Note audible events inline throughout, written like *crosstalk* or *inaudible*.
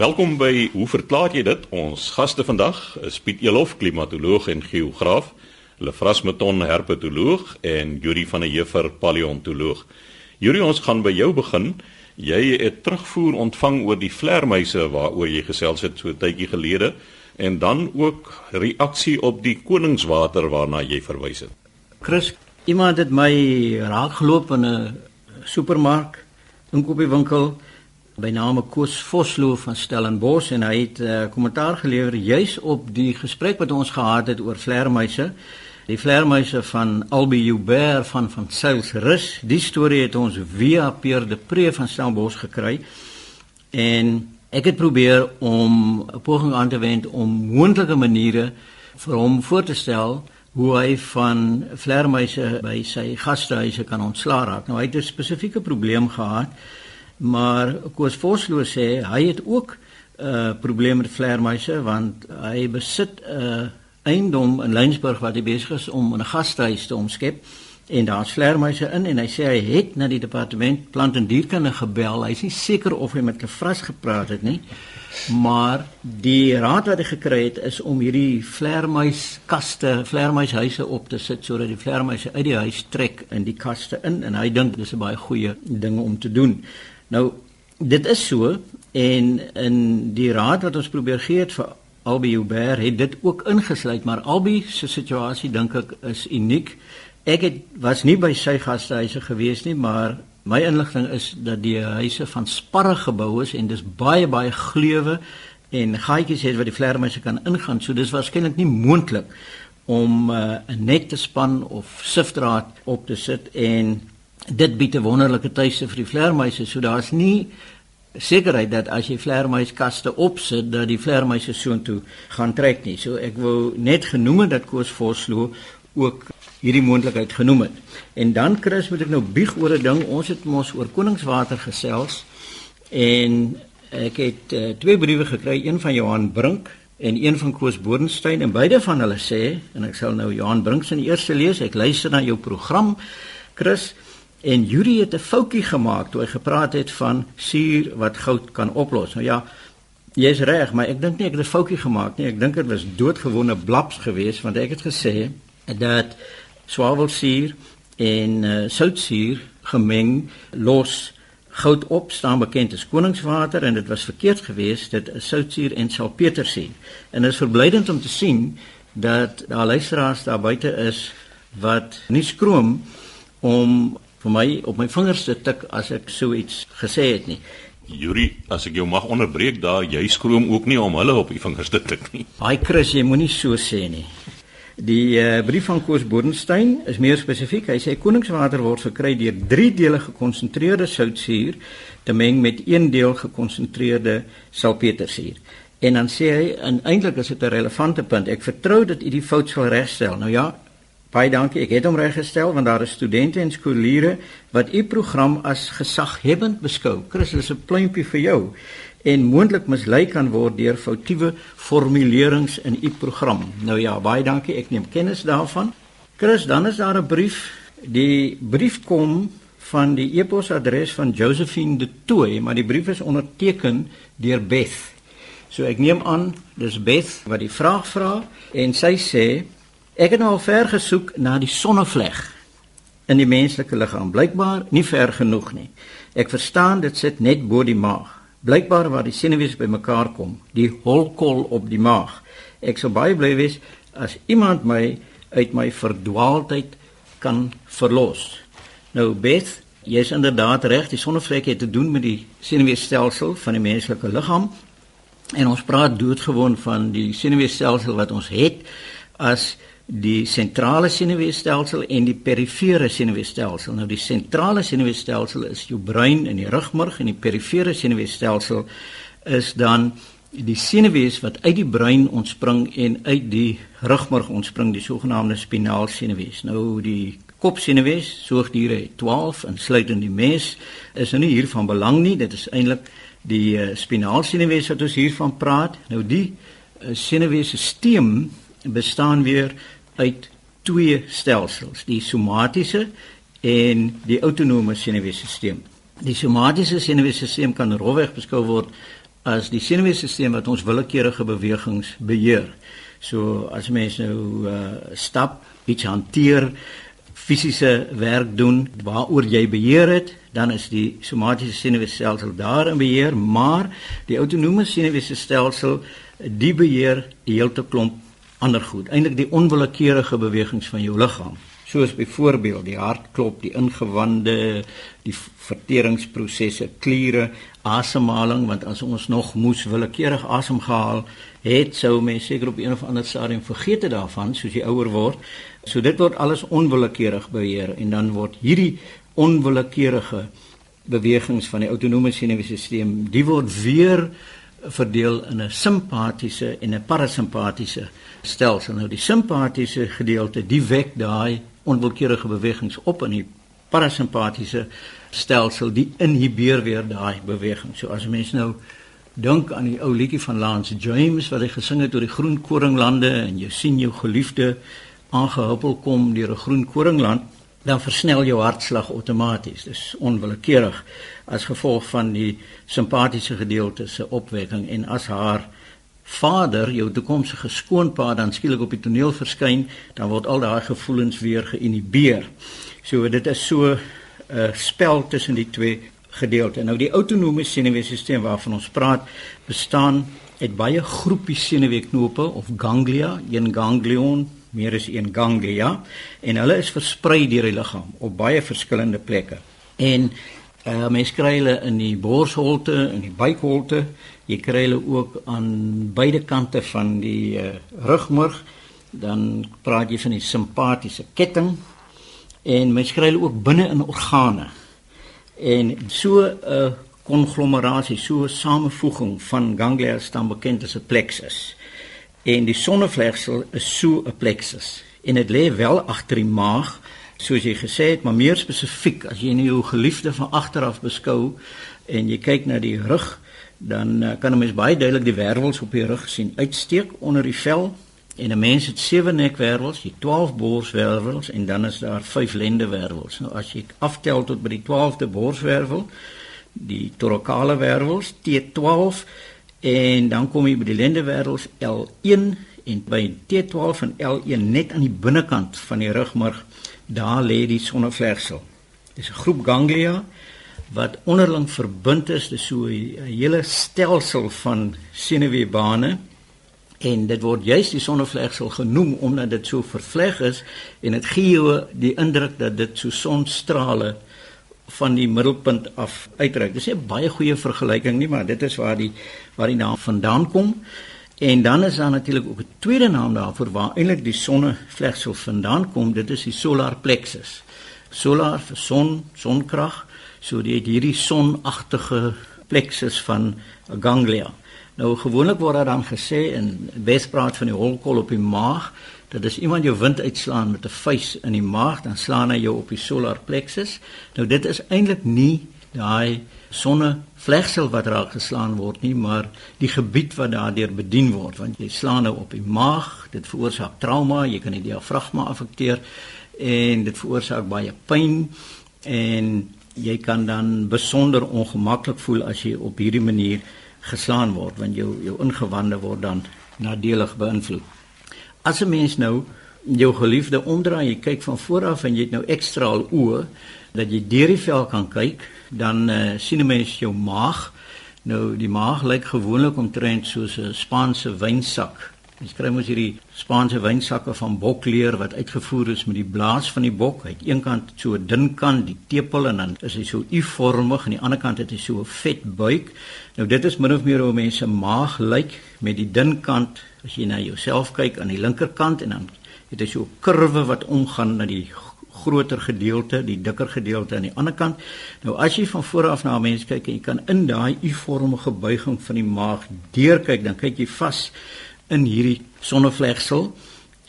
Welkom by Hoe verklaar jy dit? Ons gaste vandag is Piet Elof, klimatoloog en geograaf, Lefras Meton, herpetoloog en Yuri van der Heever, paleontoloog. Yuri, ons gaan by jou begin. Jy het terugvoer ontvang oor die vlermuise waaroor jy gesels het so 'n tydjie gelede en dan ook reaksie op die koningswater waarna jy verwys het. Chris, iemand het my raakgeloop in 'n supermark, 'n koopiewinkel by name Koos Vosloo van Stellenbosch en hy het 'n uh, kommentaar gelewer juis op die gesprek wat ons gehad het oor vleermuise. Die vleermuise van Albie Joubert van van Sails Rus. Die storie het ons via Pierre de Pre van Stellenbosch gekry. En ek het probeer om 'n poging aan te wend om moontlike maniere vir hom voor te stel hoe hy van vleermuise by sy gastehuise kan ontslaa raak. Nou hy het 'n spesifieke probleem gehad maar Koos Vosloo sê hy het ook 'n uh, probleem met vleermuise want hy besit 'n uh, eiendom in Lensburg wat hy besig is om 'n gastehuis te omskep en daar's vleermuise in en hy sê hy het na die departement plant en dierkunde gebel. Hy is nie seker of hy met Lefras gepraat het nie. Maar die raad wat hy gekry het is om hierdie vleermuiskaste, vleermuishuise op te sit sodat die vleermuise uit die huis trek in die kaste in en hy dink dis 'n baie goeie ding om te doen. Nou dit is so en in die raad wat ons probeer gee het vir Albie Hubert het dit ook ingesluit, maar Albie se situasie dink ek is uniek. Ek het was nie by sy gastehuise gewees nie, maar my inligting is dat die huise van sparre gebou is en dis baie baie gleuwe en gaatjies het waar die vlermuise kan ingaan. So dis waarskynlik nie moontlik om uh, 'n net te span of sifdraad op te sit en dit bied 'n wonderlike tuiste vir die vleermuise. So daar's nie sekerheid dat as jy vleermuiskaste opsit dat die vleermuise soontoe gaan trek nie. So ek wou net genoem het dat Koos Vosloo ook hierdie moontlikheid genoem het. En dan Chris moet ek nou bieg oor 'n ding. Ons het mos oor koningswater gesels en ek het uh, twee briewe gekry, een van Johan Brink en een van Koos Bodenstein en beide van hulle sê en ek sal nou Johan Brink se eerste lees. Ek luister na jou program Chris En Yuri het 'n foutjie gemaak toe hy gepraat het van suur wat goud kan oplos. Nou ja, jy's reg, maar ek dink nie ek het 'n foutjie gemaak nie. Ek dink dit was doodgewone blaps geweest want ek het gesê dat swavelsuur en uh, soutsuur gemeng los goud op staan bekend as koningswater en dit was verkeerd geweest dit is soutsuur en salpetersuur. En dit is verblydend om te sien dat daar luisteraars daar buite is wat nie skroom om vir my op my vingers te tik as ek so iets gesê het nie. Yuri, as ek jou mag onderbreek daar, jy skroom ook nie om hulle op die vingers te tik nie. Haai Chris, jy moenie so sê nie. Die uh, brief van Koos Bodenstein is meer spesifiek. Hy sê koningswater word verkry deur 3 dele gekonsentreerde soutsuur te meng met 1 deel gekonsentreerde salpetersuur. En dan sê hy en eintlik is dit 'n relevante punt. Ek vertrou dat u die fout sal regstel. Nou ja, Baie dankie. Ek het hom reggestel want daar is studente en skooliere wat u program as gesaghebbend beskou. Chris, dis 'n pluimpie vir jou en moontlik mislei kan word deur foutiewe formulerings in u program. Nou ja, baie dankie. Ek neem kennis daarvan. Chris, dan is daar 'n brief. Die brief kom van die e-posadres van Josephine de Tooy, maar die brief is onderteken deur Beth. So ek neem aan dis Beth wat die vraag vra en sy sê Ek het nou al ver gesoek na die sonnevleg in die menslike liggaam. Blykbaar nie ver genoeg nie. Ek verstaan dit sit net bo die maag. Blykbaar waar die senuwees bymekaar kom, die holkol op die maag. Ek sou baie bly wees as iemand my uit my verdwaaldheid kan verlos. Nou Beth, jy is inderdaad reg, die sonnevlek het te doen met die senuweestelsel van die menslike liggaam. En ons praat doodgewoon van die senuweestelsel wat ons het as die sentrale senuweestelsel en die perifere senuweestelsel. Nou die sentrale senuweestelsel is jou brein en die rugmurg en die perifere senuweestelsel is dan die senuwees wat uit die brein ontspring en uit die rugmurg ontspring, die sogenaamde spinaalsenuwees. Nou die kopsenuwees, soogdiere het 12 insluitend die mens, is nou nie hier van belang nie. Dit is eintlik die uh, spinaalsenuwees wat ons hiervan praat. Nou die uh, senuweestelsel bestaan weer uit twee stelsels, die somatiese en die autonome senuweestelsel. Die somatiese senuweestelsel kan rofweg beskou word as die senuweestelsel wat ons willekeurige bewegings beheer. So as mens nou uh, stap, iets hanteer, fisiese werk doen waaroor jy beheer het, dan is die somatiese senuweestelsel daar in beheer, maar die autonome senuweestelsel die beheer die hele klomp ander goed, eintlik die onwillekeurige bewegings van jou liggaam soos byvoorbeeld die hartklop, die ingewande, die verteringsprosesse, kliere, asemhaling want as ons nog moes willekeurig asem gehaal het, sou mens seker op een of ander stadium vergeet het daarvan soos jy ouer word. So dit word alles onwillekeurig beheer en dan word hierdie onwillekeurige bewegings van die autonome senuweestelsel, die word weer verdeel in 'n simpatiese en 'n parasimpatiese stelsel. Nou die simpatiese gedeelte, die wek daai onwillekeurige bewegings op in die parasimpatiese stelsel die inhibeer weer daai beweging. So as mense nou dink aan die ou liedjie van Lance James wat hy gesing het oor die groen koringlande en jy sien jou geliefde aangehuppel kom deur 'n groen koringland, dan versnel jou hartslag outomaties. Dis onwillekeurig as gevolg van die simpatiese gedeelte se opwekking en as haar vader, jou toekomstige skoonpa dan skielik op die toneel verskyn, dan word al daai gevoelens weer geïnhibeer. So dit is so 'n uh, spel tussen die twee gedeeltes. Nou die autonome senuweestelsel waarvan ons praat, bestaan uit baie groepies senuweeknope of ganglia, een ganglion, meer as een ganglia, en hulle is versprei deur die liggaam op baie verskillende plekke. En uh, mens kry hulle in die borsholte, in die buikholte, Jy kry hulle ook aan beide kante van die uh, rugmurg. Dan praat jy van die simpatiese ketting en mens kry hulle ook binne in organe. En so 'n uh, konglomerasie, so 'n samevoeging van ganglia staan bekend as 'n plexus. En die sonnevlegsel is so 'n plexus. En dit lê wel agter die maag, soos jy gesê het, maar meer spesifiek as jy nou jou geliefde van agter af beskou en jy kyk na die rug, dan uh, kan 'n mens baie duidelik die wervels op die rug sien uitsteek onder die vel. En 'n mens het sewe nekwervels, jy 12 borswervels en dan is daar vyf lendewervels. Nou as jy aftel tot by die 12de borswervel, die toracale wervels, T12 en dan kom jy by die lendewervels L1 en by T12 en L1 net aan die binnekant van die rugmurg, daar lê die sonnevlegsel. Dis 'n groep ganglia wat onderling verbind is, dis so 'n hele stelsel van senuweebane en dit word juis die sonnevlegsel genoem omdat dit so vervleg is en dit gee jou die indruk dat dit so sonstrale van die middelpunt af uitreik. Dis 'n baie goeie vergelyking nie, maar dit is waar die waar die naam vandaan kom. En dan is daar natuurlik ook 'n tweede naam daarvoor waar eintlik die sonnevlegsel vandaan kom. Dit is die solar plexus. Solar vir son, sonkrag So dit hierdie sonagtige plexus van ganglia. Nou gewoonlik word daar dan gesê in Wespraat van die holkol op die maag dat as iemand jou wind uitslaan met 'n vuis in die maag, dan slaan hy jou op die solar plexus. Nou dit is eintlik nie daai sonnevlegsel wat raak geslaan word nie, maar die gebied wat daardeur bedien word, want jy slaan nou op die maag, dit veroorsaak trauma, jy kan die diafragma affekteer en dit veroorsaak baie pyn en jy kan dan besonder ongemaklik voel as jy op hierdie manier geslaan word want jou jou ingewande word dan nadelig beïnvloed. As 'n mens nou jou geliefde omdraai, jy kyk van voor af en jy het nou ekstra oë dat jy deur die vel kan kyk, dan uh, sien 'n mens jou maag. Nou die maag lyk gewoonlik omtrent soos 'n Spaanse wynsak Ons kry mos hierdie Spaanse wynsakke van bokleer wat uitgevoer is met die blaas van die bok. Hy het eenkant so 'n dun kant, die tepel en dan is hy so U-vormig en die ander kant het hy so 'n vet buik. Nou dit is min of meer hoe mense maag lyk met die dun kant as jy na jouself kyk aan die linkerkant en dan het hy so 'n kurwe wat omgaan na die groter gedeelte, die dikker gedeelte aan die ander kant. Nou as jy van voor af na 'n mens kyk en jy kan in daai U-vormige buiging van die maag deurkyk, dan kyk jy vas in hierdie sonnevlegsel.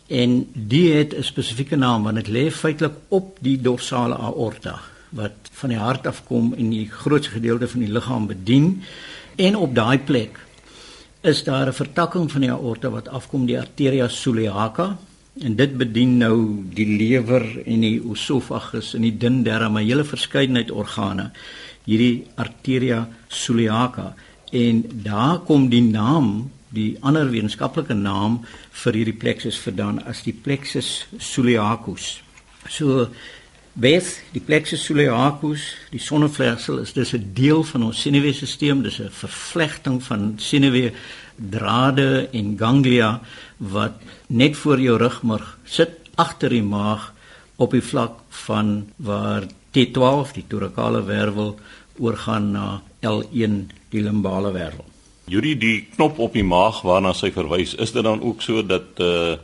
En die het 'n spesifieke naam want dit lê feitelik op die dorsale aorta wat van die hart af kom en die grootste gedeelte van die liggaam bedien. En op daai plek is daar 'n vertakking van die aorta wat afkom die arteria celiaca en dit bedien nou die lewer en die esophagus en die dun darm 'n hele verskeidenheid organe hierdie arteria celiaca En daar kom die naam, die ander wetenskaplike naam vir hierdie plexus vandaan as die plexus soleacus. So Beth, die plexus soleacus, die sonnevlegsel is dis 'n deel van ons senuweestelsel, dis 'n vervlegting van senuwee drade en ganglia wat net voor jou rugmurg sit agter die maag op die vlak van waar T12 die thorakale wervel oorgaan na L1 die limbale wervel. Jury die knop op die maag waarna sy verwys, is dit dan ook so dat uh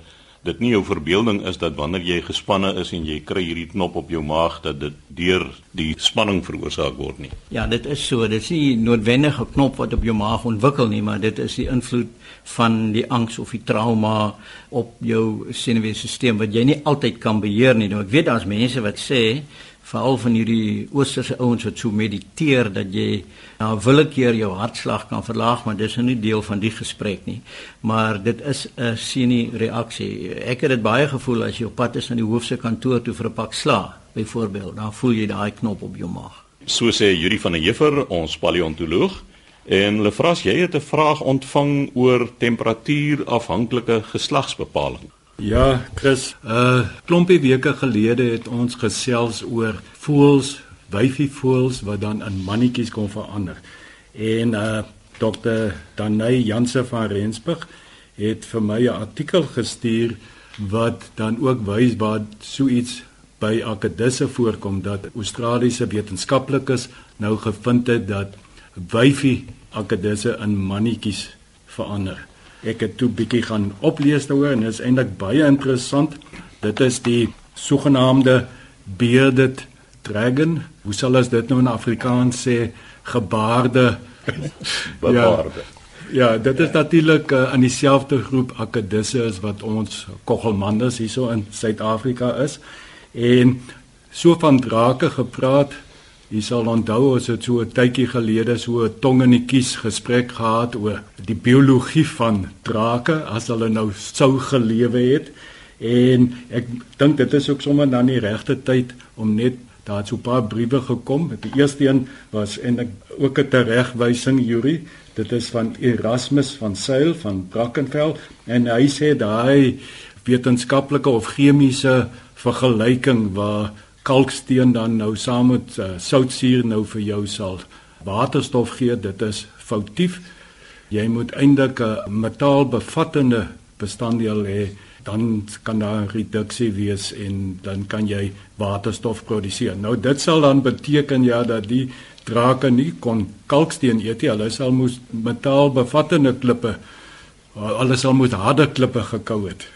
dit nie jou verbeelding is dat wanneer jy gespanne is en jy kry hierdie knop op jou maag dat dit deur die spanning veroorsaak word nie. Ja, dit is so. Dit is nie noodwendig 'n knop wat op jou maag ontwikkel nie, maar dit is die invloed van die angs of die trauma op jou senuweestelsel wat jy nie altyd kan beheer nie. Nou ek weet daar's mense wat sê veral van hierdie oosterse ouens wat so mediteer dat jy nou willekeur jou hartslag kan verlaag maar dis nou nie deel van die gesprek nie. Maar dit is 'n sinie reaksie. Ek het dit baie gevoel as jy op pad is na die hoofse kantoor toe vir 'n pak sla byvoorbeeld dan voel jy daai knop op jou maag. So sê Juri van der Heever ons paleontoloog en Lefras jy het 'n vraag ontvang oor temperatuur afhanklike geslagsbepaling Ja, Chris, 'n uh, klompie weke gelede het ons gesels oor voëls, wyfie voëls wat dan in mannetjies kon verander. En uh Dr. Danai Janse van Rensburg het vir my 'n artikel gestuur wat dan ook wys waar so iets by akedisse voorkom dat Australiese wetenskaplikes nou gevind het dat wyfie akedisse in mannetjies verander. Ek het toe bietjie gaan oplees daaroor en dit is eintlik baie interessant. Dit is die sogenaamde bearded dragon. Hoe sal ons dit nou in Afrikaans sê? Gebaarde *laughs* bebaarde. Ja, ja, dit is natuurlik uh, in dieselfde groep akedisse as wat ons koggelmandes hierso in Suid-Afrika is. En so van drake gepraat, Jy sal onthou ons het so 'n tydjie gelede so 'n tong in die kies gesprek gehad oor die biologie van drake as hulle nou sou gelewe het en ek dink dit is ook sommer dan die regte tyd om net daar so 'n paar briewe gekom. Die eerste een was en ek ook 'n teregwysing Yuri. Dit is van Erasmus van Sail van Brackenfell en hy sê daai wetenskaplike of chemiese vergelyking waar kalksteen dan nou saam met uh, soutsuur nou vir jou sal waterstof gee, dit is foutief. Jy moet eintlik 'n metaalbevattende bestanddeel hê, dan kan daar 'n reduksie wees en dan kan jy waterstof produseer. Nou dit sal dan beteken ja dat die drake nie kon kalksteen eet nie, hulle sal moes metaalbevattende klippe alles sal moet harde klippe gekou het.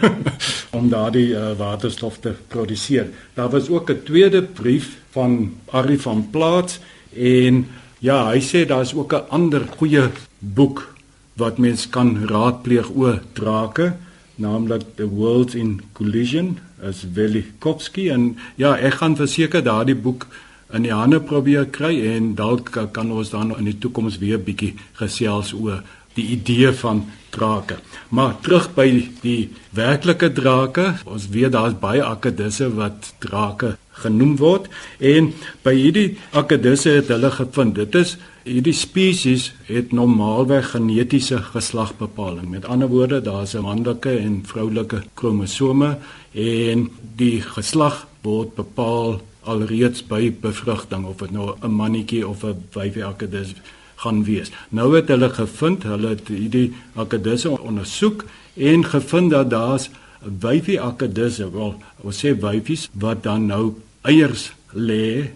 *laughs* om daardie uh, waterstof te produseer. Daar was ook 'n tweede brief van Ari van Plaats en ja, hy sê daar's ook 'n ander goeie boek wat mens kan raadpleeg oor drake, naamlik The World in Collision as Velikovsky en ja, ek gaan verseker daardie boek in die hande probeer kry en dalk kan ons dan in die toekoms weer bietjie gesels oor die idee van drake. Maar terug by die werklike drake, ons weet daar's baie akedisse wat drake genoem word en by hierdie akedisse het hulle gevind dit is hierdie spesies het normaalweg genetiese geslagbepaling. Met ander woorde, daar's 'n manlike en vroulike kromosome en die geslag word bepaal alreeds by bevrugting of dit nou 'n mannetjie of 'n wyfie akedis gaan wees. Nou het hulle gevind, hulle het hierdie akedisse ondersoek en gevind dat daar's wyfie akedisse, wel, ons sê wyfies wat dan nou eiers lê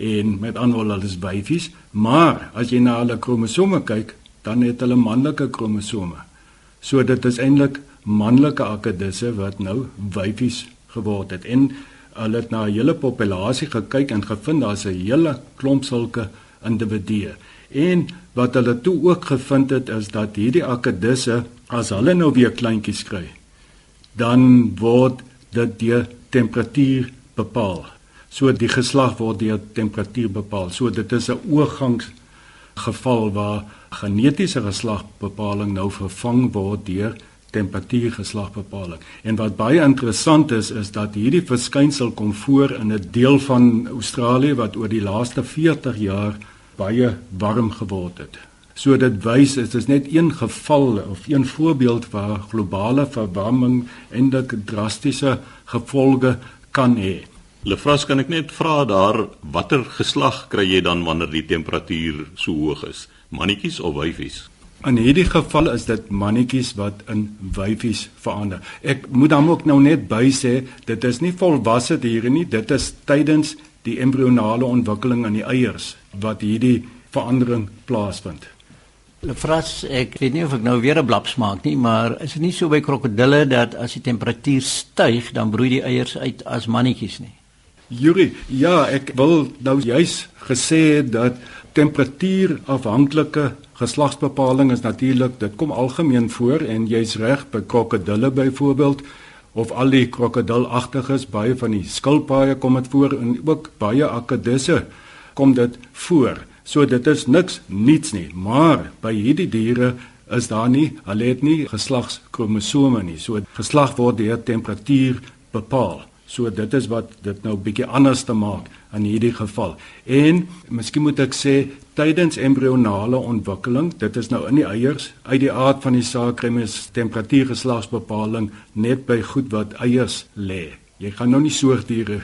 en met ander hulle is wyfies, maar as jy na hulle kromosome kyk, dan het hulle manlike kromosome. So dit is eintlik manlike akedisse wat nou wyfies geword het en hulle het na 'n hele populasie gekyk en gevind daar's 'n hele klomp sulke individue. En wat hulle toe ook gevind het is dat hierdie akedisse as hulle nou weer kleintjies kry, dan word dit deur temperatuur bepaal. So die geslag word deur temperatuur bepaal. So dit is 'n oorgangs geval waar genetiese geslagbepaling nou vervang word deur temperatuur geslagbepaling. En wat baie interessant is is dat hierdie verskynsel kom voor in 'n deel van Australië wat oor die laaste 40 jaar baie warm geword het. So dit wys dit is net een geval of een voorbeeld waar globale verwarming eintlik drastiese gevolge kan hê. Lefras kan ek net vra daar watter geslag kry jy dan wanneer die temperatuur so hoog is? Mannetjies of wyfies? In hierdie geval is dit mannetjies wat in wyfies verander. Ek moet dan ook nou net by sê, dit is nie volwasse diere nie, dit is tydens die embrionale ontwikkeling in die eiers wat hierdie verandering plaasvind. Lefras, ek weet nie of ek nou weer 'n blap smaak nie, maar is dit nie so by krokodille dat as die temperatuur styg, dan broei die eiers uit as mannetjies nie? Yuri, ja, ek wil nou juis gesê dat temperatuurafhanklike geslagsbepaling is natuurlik dit kom algemeen voor en jy's reg by krokodille byvoorbeeld of al die krokodilagtiges baie van die skilpaaie kom dit voor en ook baie akedisse kom dit voor so dit is niks niets nie maar by hierdie diere is daar nie hulle het nie geslagskromosome nie so geslag word deur temperatuur bepaal So dit is wat dit nou bietjie anders te maak in hierdie geval. En miskien moet ek sê tydens embrionale ontwikkeling, dit is nou in die eiers, uit die aard van die saak kry mens temperatuurgeslagsbepaling net by goed wat eiers lê. Jy gaan nou nie soogdiere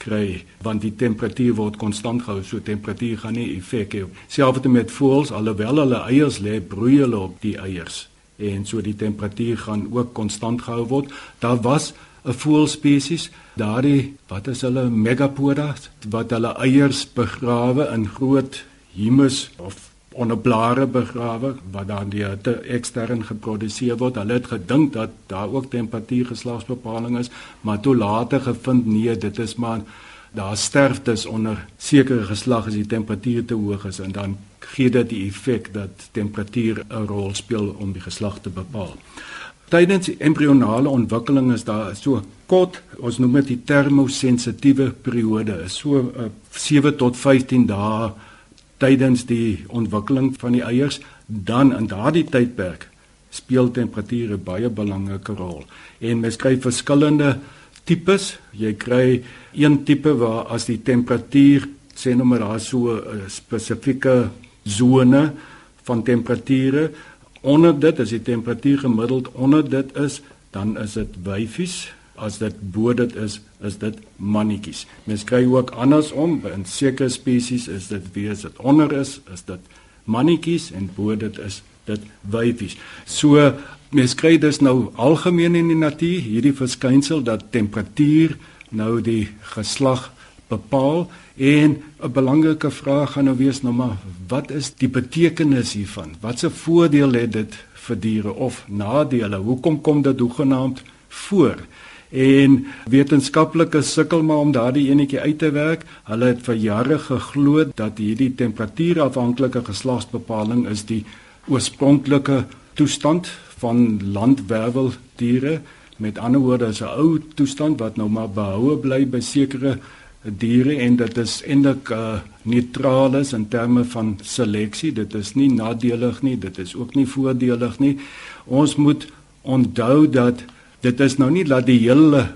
kry want die temperatuur word konstant gehou, so temperatuur gaan nie effek hê. Selfs met voëls, alhoewel hulle eiers lê, broei hulle op die eiers en so die temperatuur gaan ook konstant gehou word. Daar was 'n voëlspesies, daardie wat is hulle megapoda wat hulle eiers begrawe in groot humus of onder blare begrawe wat dan die hitte ekstern geproduseer word. Hulle het gedink dat daar ook temperatuur geslagsbepaling is, maar toe later gevind nee, dit is maar daar sterftes onder sekere geslag as die temperatuur te hoog is en dan gee dit die effek dat temperatuur 'n rol speel om die geslag te bepaal. Tydens embrionale ontwikkeling is daar so kort, ons noem dit die termosensitiewe periode, is so uh, eh, 7 tot 15 dae tydens die ontwikkeling van die eiers, dan in daardie tydperk speel temperature baie belangrike rol. En mens kry verskillende tipes. Jy kry een tipe waar as die temperatuur sê nou maar daar so 'n uh, spesifieke sone van temperature Onder dit as die temperatuur gemiddeld onder dit is, dan is dit wyfies. As dit bo dit is, is dit mannetjies. Mens kry ook andersom, in sekere spesies is dit wie as dit onder is, is dit mannetjies en bo dit is dit wyfies. So mens kry dus nou algemeen in die natuur hierdie verskynsel dat temperatuur nou die geslag bepaal en 'n belangrike vraag gaan nou wees nou maar wat is die betekenis hiervan? Watse voordeel het dit vir diere of nadele? Hoekom kom dit hoegenaamd voor? En wetenskaplikes sukkel maar om daardie enetjie uit te werk. Hulle het vir jare geglo dat hierdie temperatuurafhanklike geslagsbepaling is die oorspronklike toestand van landwerweldiere. Met ander woorde is 'n ou toestand wat nou maar behoue bly by sekere diere en dit is eintlik uh, neutraal is in terme van seleksie. Dit is nie nadelig nie, dit is ook nie voordelig nie. Ons moet onthou dat dit is nou nie dat die hele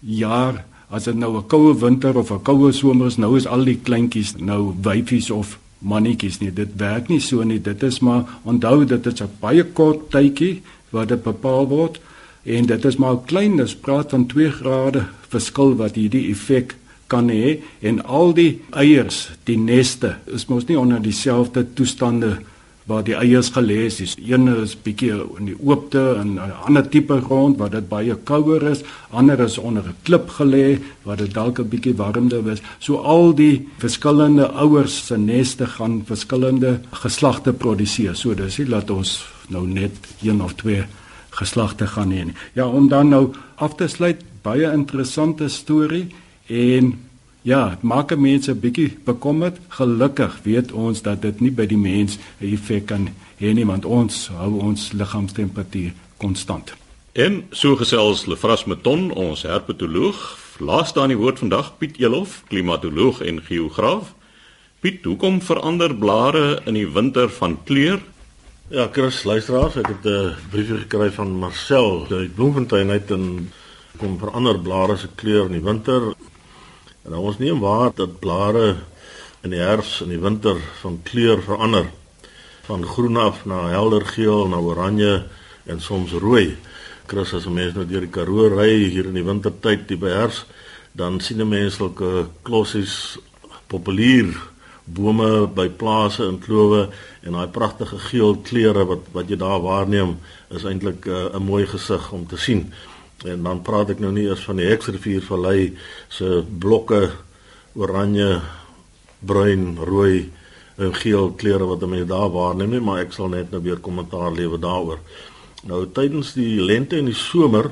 jaar as dit nou 'n koue winter of 'n koue somer is, nou is al die kleintjies nou wyfies of mannetjies nie. Dit werk nie so nie. Dit is maar onthou dit is 'n baie kort tydjie wat dit bepaal word en dit is maar klein, dis praat van 2 grade verskil wat hierdie effek kan hê en al die eiers, die neste, is mos nie onder dieselfde toestande waar die eiers gelê is. Die ene is bietjie in die oopte en 'n ander tipe grond waar dit baie kouer is, ander is onder 'n klip gelê waar dit dalk 'n bietjie warmer is. So al die verskillende ouers se neste gaan verskillende geslagte produseer. So dis nie laat ons nou net een of twee geslagte gaan hê nie. Ja, om dan nou af te sluit, baie interessante storie. En ja, maak mense 'n bietjie bekommerd. Gelukkig weet ons dat dit nie by die mens 'n effek kan hê nie, want ons hou ons liggaamstemperatuur konstant. En so gesels Lefras Meton, ons herpetoloog. Laaste aan die woord vandag Piet Elof, klimatoloog en geograaf. Piet, hoekom verander blare in die winter van kleur? Ja, Chris, luisteraars, ek het 'n briefie gekry van Marcel uit Bloemfontein uit en kom verander blare se kleur in die winter. En nou ons neem waar dat blare in die herfs en die winter van kleur verander. van groen af na helder geel, na oranje en soms rooi. Chris as 'n mens nou deur die Karoo ry hier in die wintertyd, die behers, dan sien 'n mens sulke klossies populier bome by plase en klowe en daai pragtige geel kleure wat wat jy daar waarneem is eintlik eh, 'n uh, mooi gesig om te sien. En dan praat ek nou nie eers van die Heksrivier vallei se blokke oranje, bruin, rooi en geel kleure wat mense daar waarneem nie, maar ek sal net nou weer kommentaar lewe daaroor. Nou tydens die lente en die somer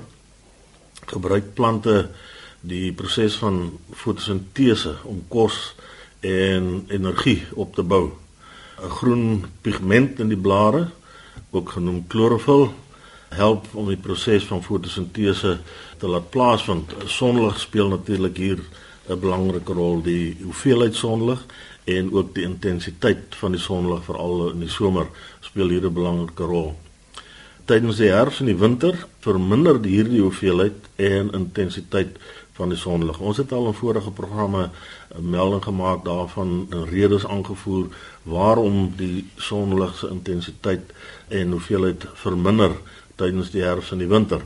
gebruik plante die proses van fotosintese om kos en energie op te bou. 'n Groen pigment in die blare, ook genoem klorofil, help om die proses van fotosintese te laat plaasvind. Sonlig speel natuurlik hier 'n belangrike rol, die hoeveelheid sonlig en ook die intensiteit van die sonlig veral in die somer speel hier 'n belangrike rol. Tydens die herfs en die winter verminder hierdie hoeveelheid en intensiteit van die sonlig. Ons het al in vorige programme 'n melding gemaak daarvan en redes aangevoer waarom die sonlig se intensiteit en hoeveelheid verminder tydens die herfs en die winter.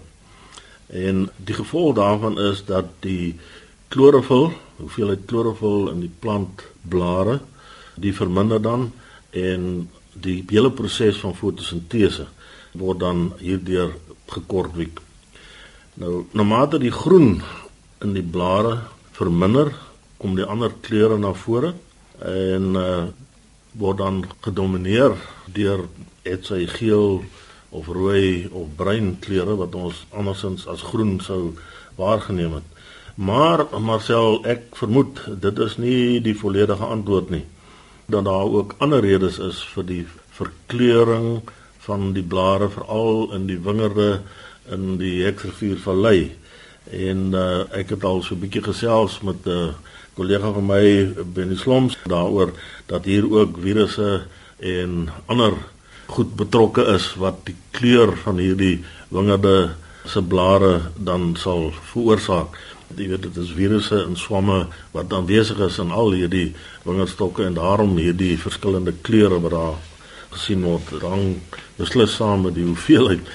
En die gevolg daarvan is dat die klorofil, hoeveelheid klorofil in die plantblare, die verminder dan en die hele proses van fotosintese word dan hierdeur gekortwiek. Nou, naarmate die groen in die blare verminder, kom die ander kleure na vore en uh, word dan gedomeineer deur etsy geel of rooi of bruin kleure wat ons andersins as groen sou waargeneem het. Maar Marcel, ek vermoed dit is nie die volledige antwoord nie. Dat daar ook ander redes is vir die verkleuring van die blare veral in die wingerde in die Heksrivier vallei. En uh, ek het al so 'n bietjie gesels met 'n uh, kollega van my Benny Sloms daaroor dat hier ook virusse en ander goed betrokke is wat die kleur van hierdie wingerde se blare dan sal veroorsaak. Jy weet dit is virusse en swamme wat aanwesig is in al hierdie wingerdstokke en daarom hierdie verskillende kleure wat daar gesien word hang beslis saam met die hoeveelheid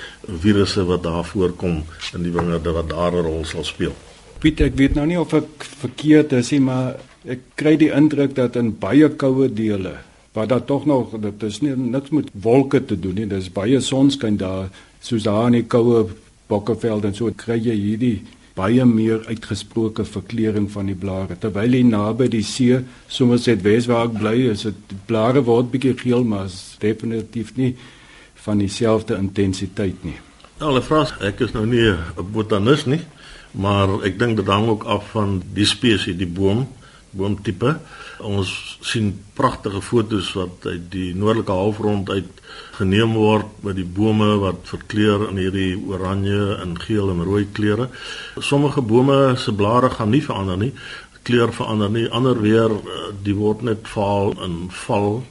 virusse wat daar voorkom in die wingerde wat daar 'n rol sal speel. Piet, ek weet nou nie of ek verkeerd is nie, maar ek kry die indruk dat in baie koue dele waar daar tog nog dit is nie niks met wolke te doen nie, dis baie sonskyn daar, soos daar in die koue Bokkeveld en so kry jy hierdie baie meer uitgesproke verkleuring van die blare terwyl hy naby die see soms net wes waar ek bly is dit blare word bietjie geel maar definitief nie van dieselfde intensiteit nie. Ja, hulle vra ek is nou nie 'n botanis nie, maar ek dink dit hang ook af van die spesies, die boom, boomtipe. Ons sien pragtige fotos wat uit die noordelike halfrond uit geneem word met die bome wat verkleur in hierdie oranje en geel en rooi kleure. Sommige bome se blare gaan nie verander nie, kleur verander nie. Ander weer eh, die word net vaal en val.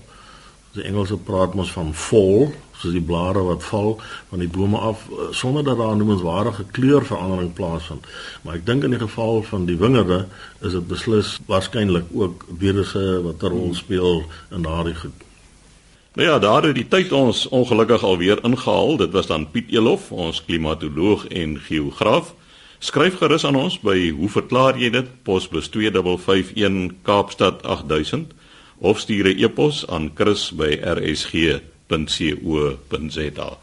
Die Engelse praat mos van fall soos die blare wat val van die bome af eh, sonder dat daar noemenswaardige kleurverandering plaasvind. Maar ek dink in die geval van die wingerde is dit beslis waarskynlik ook virusse wat 'n rol speel in daardie goed. Nou ja, daar het die tyd ons ongelukkig alweer ingehaal. Dit was dan Piet Elof, ons klimatoloog en geograaf. Skryf gerus aan ons by hoe verklaar jy dit? Posbus 2551 Kaapstad 8000 of stuur 'n e-pos aan chris@rsg.co.za www.co.za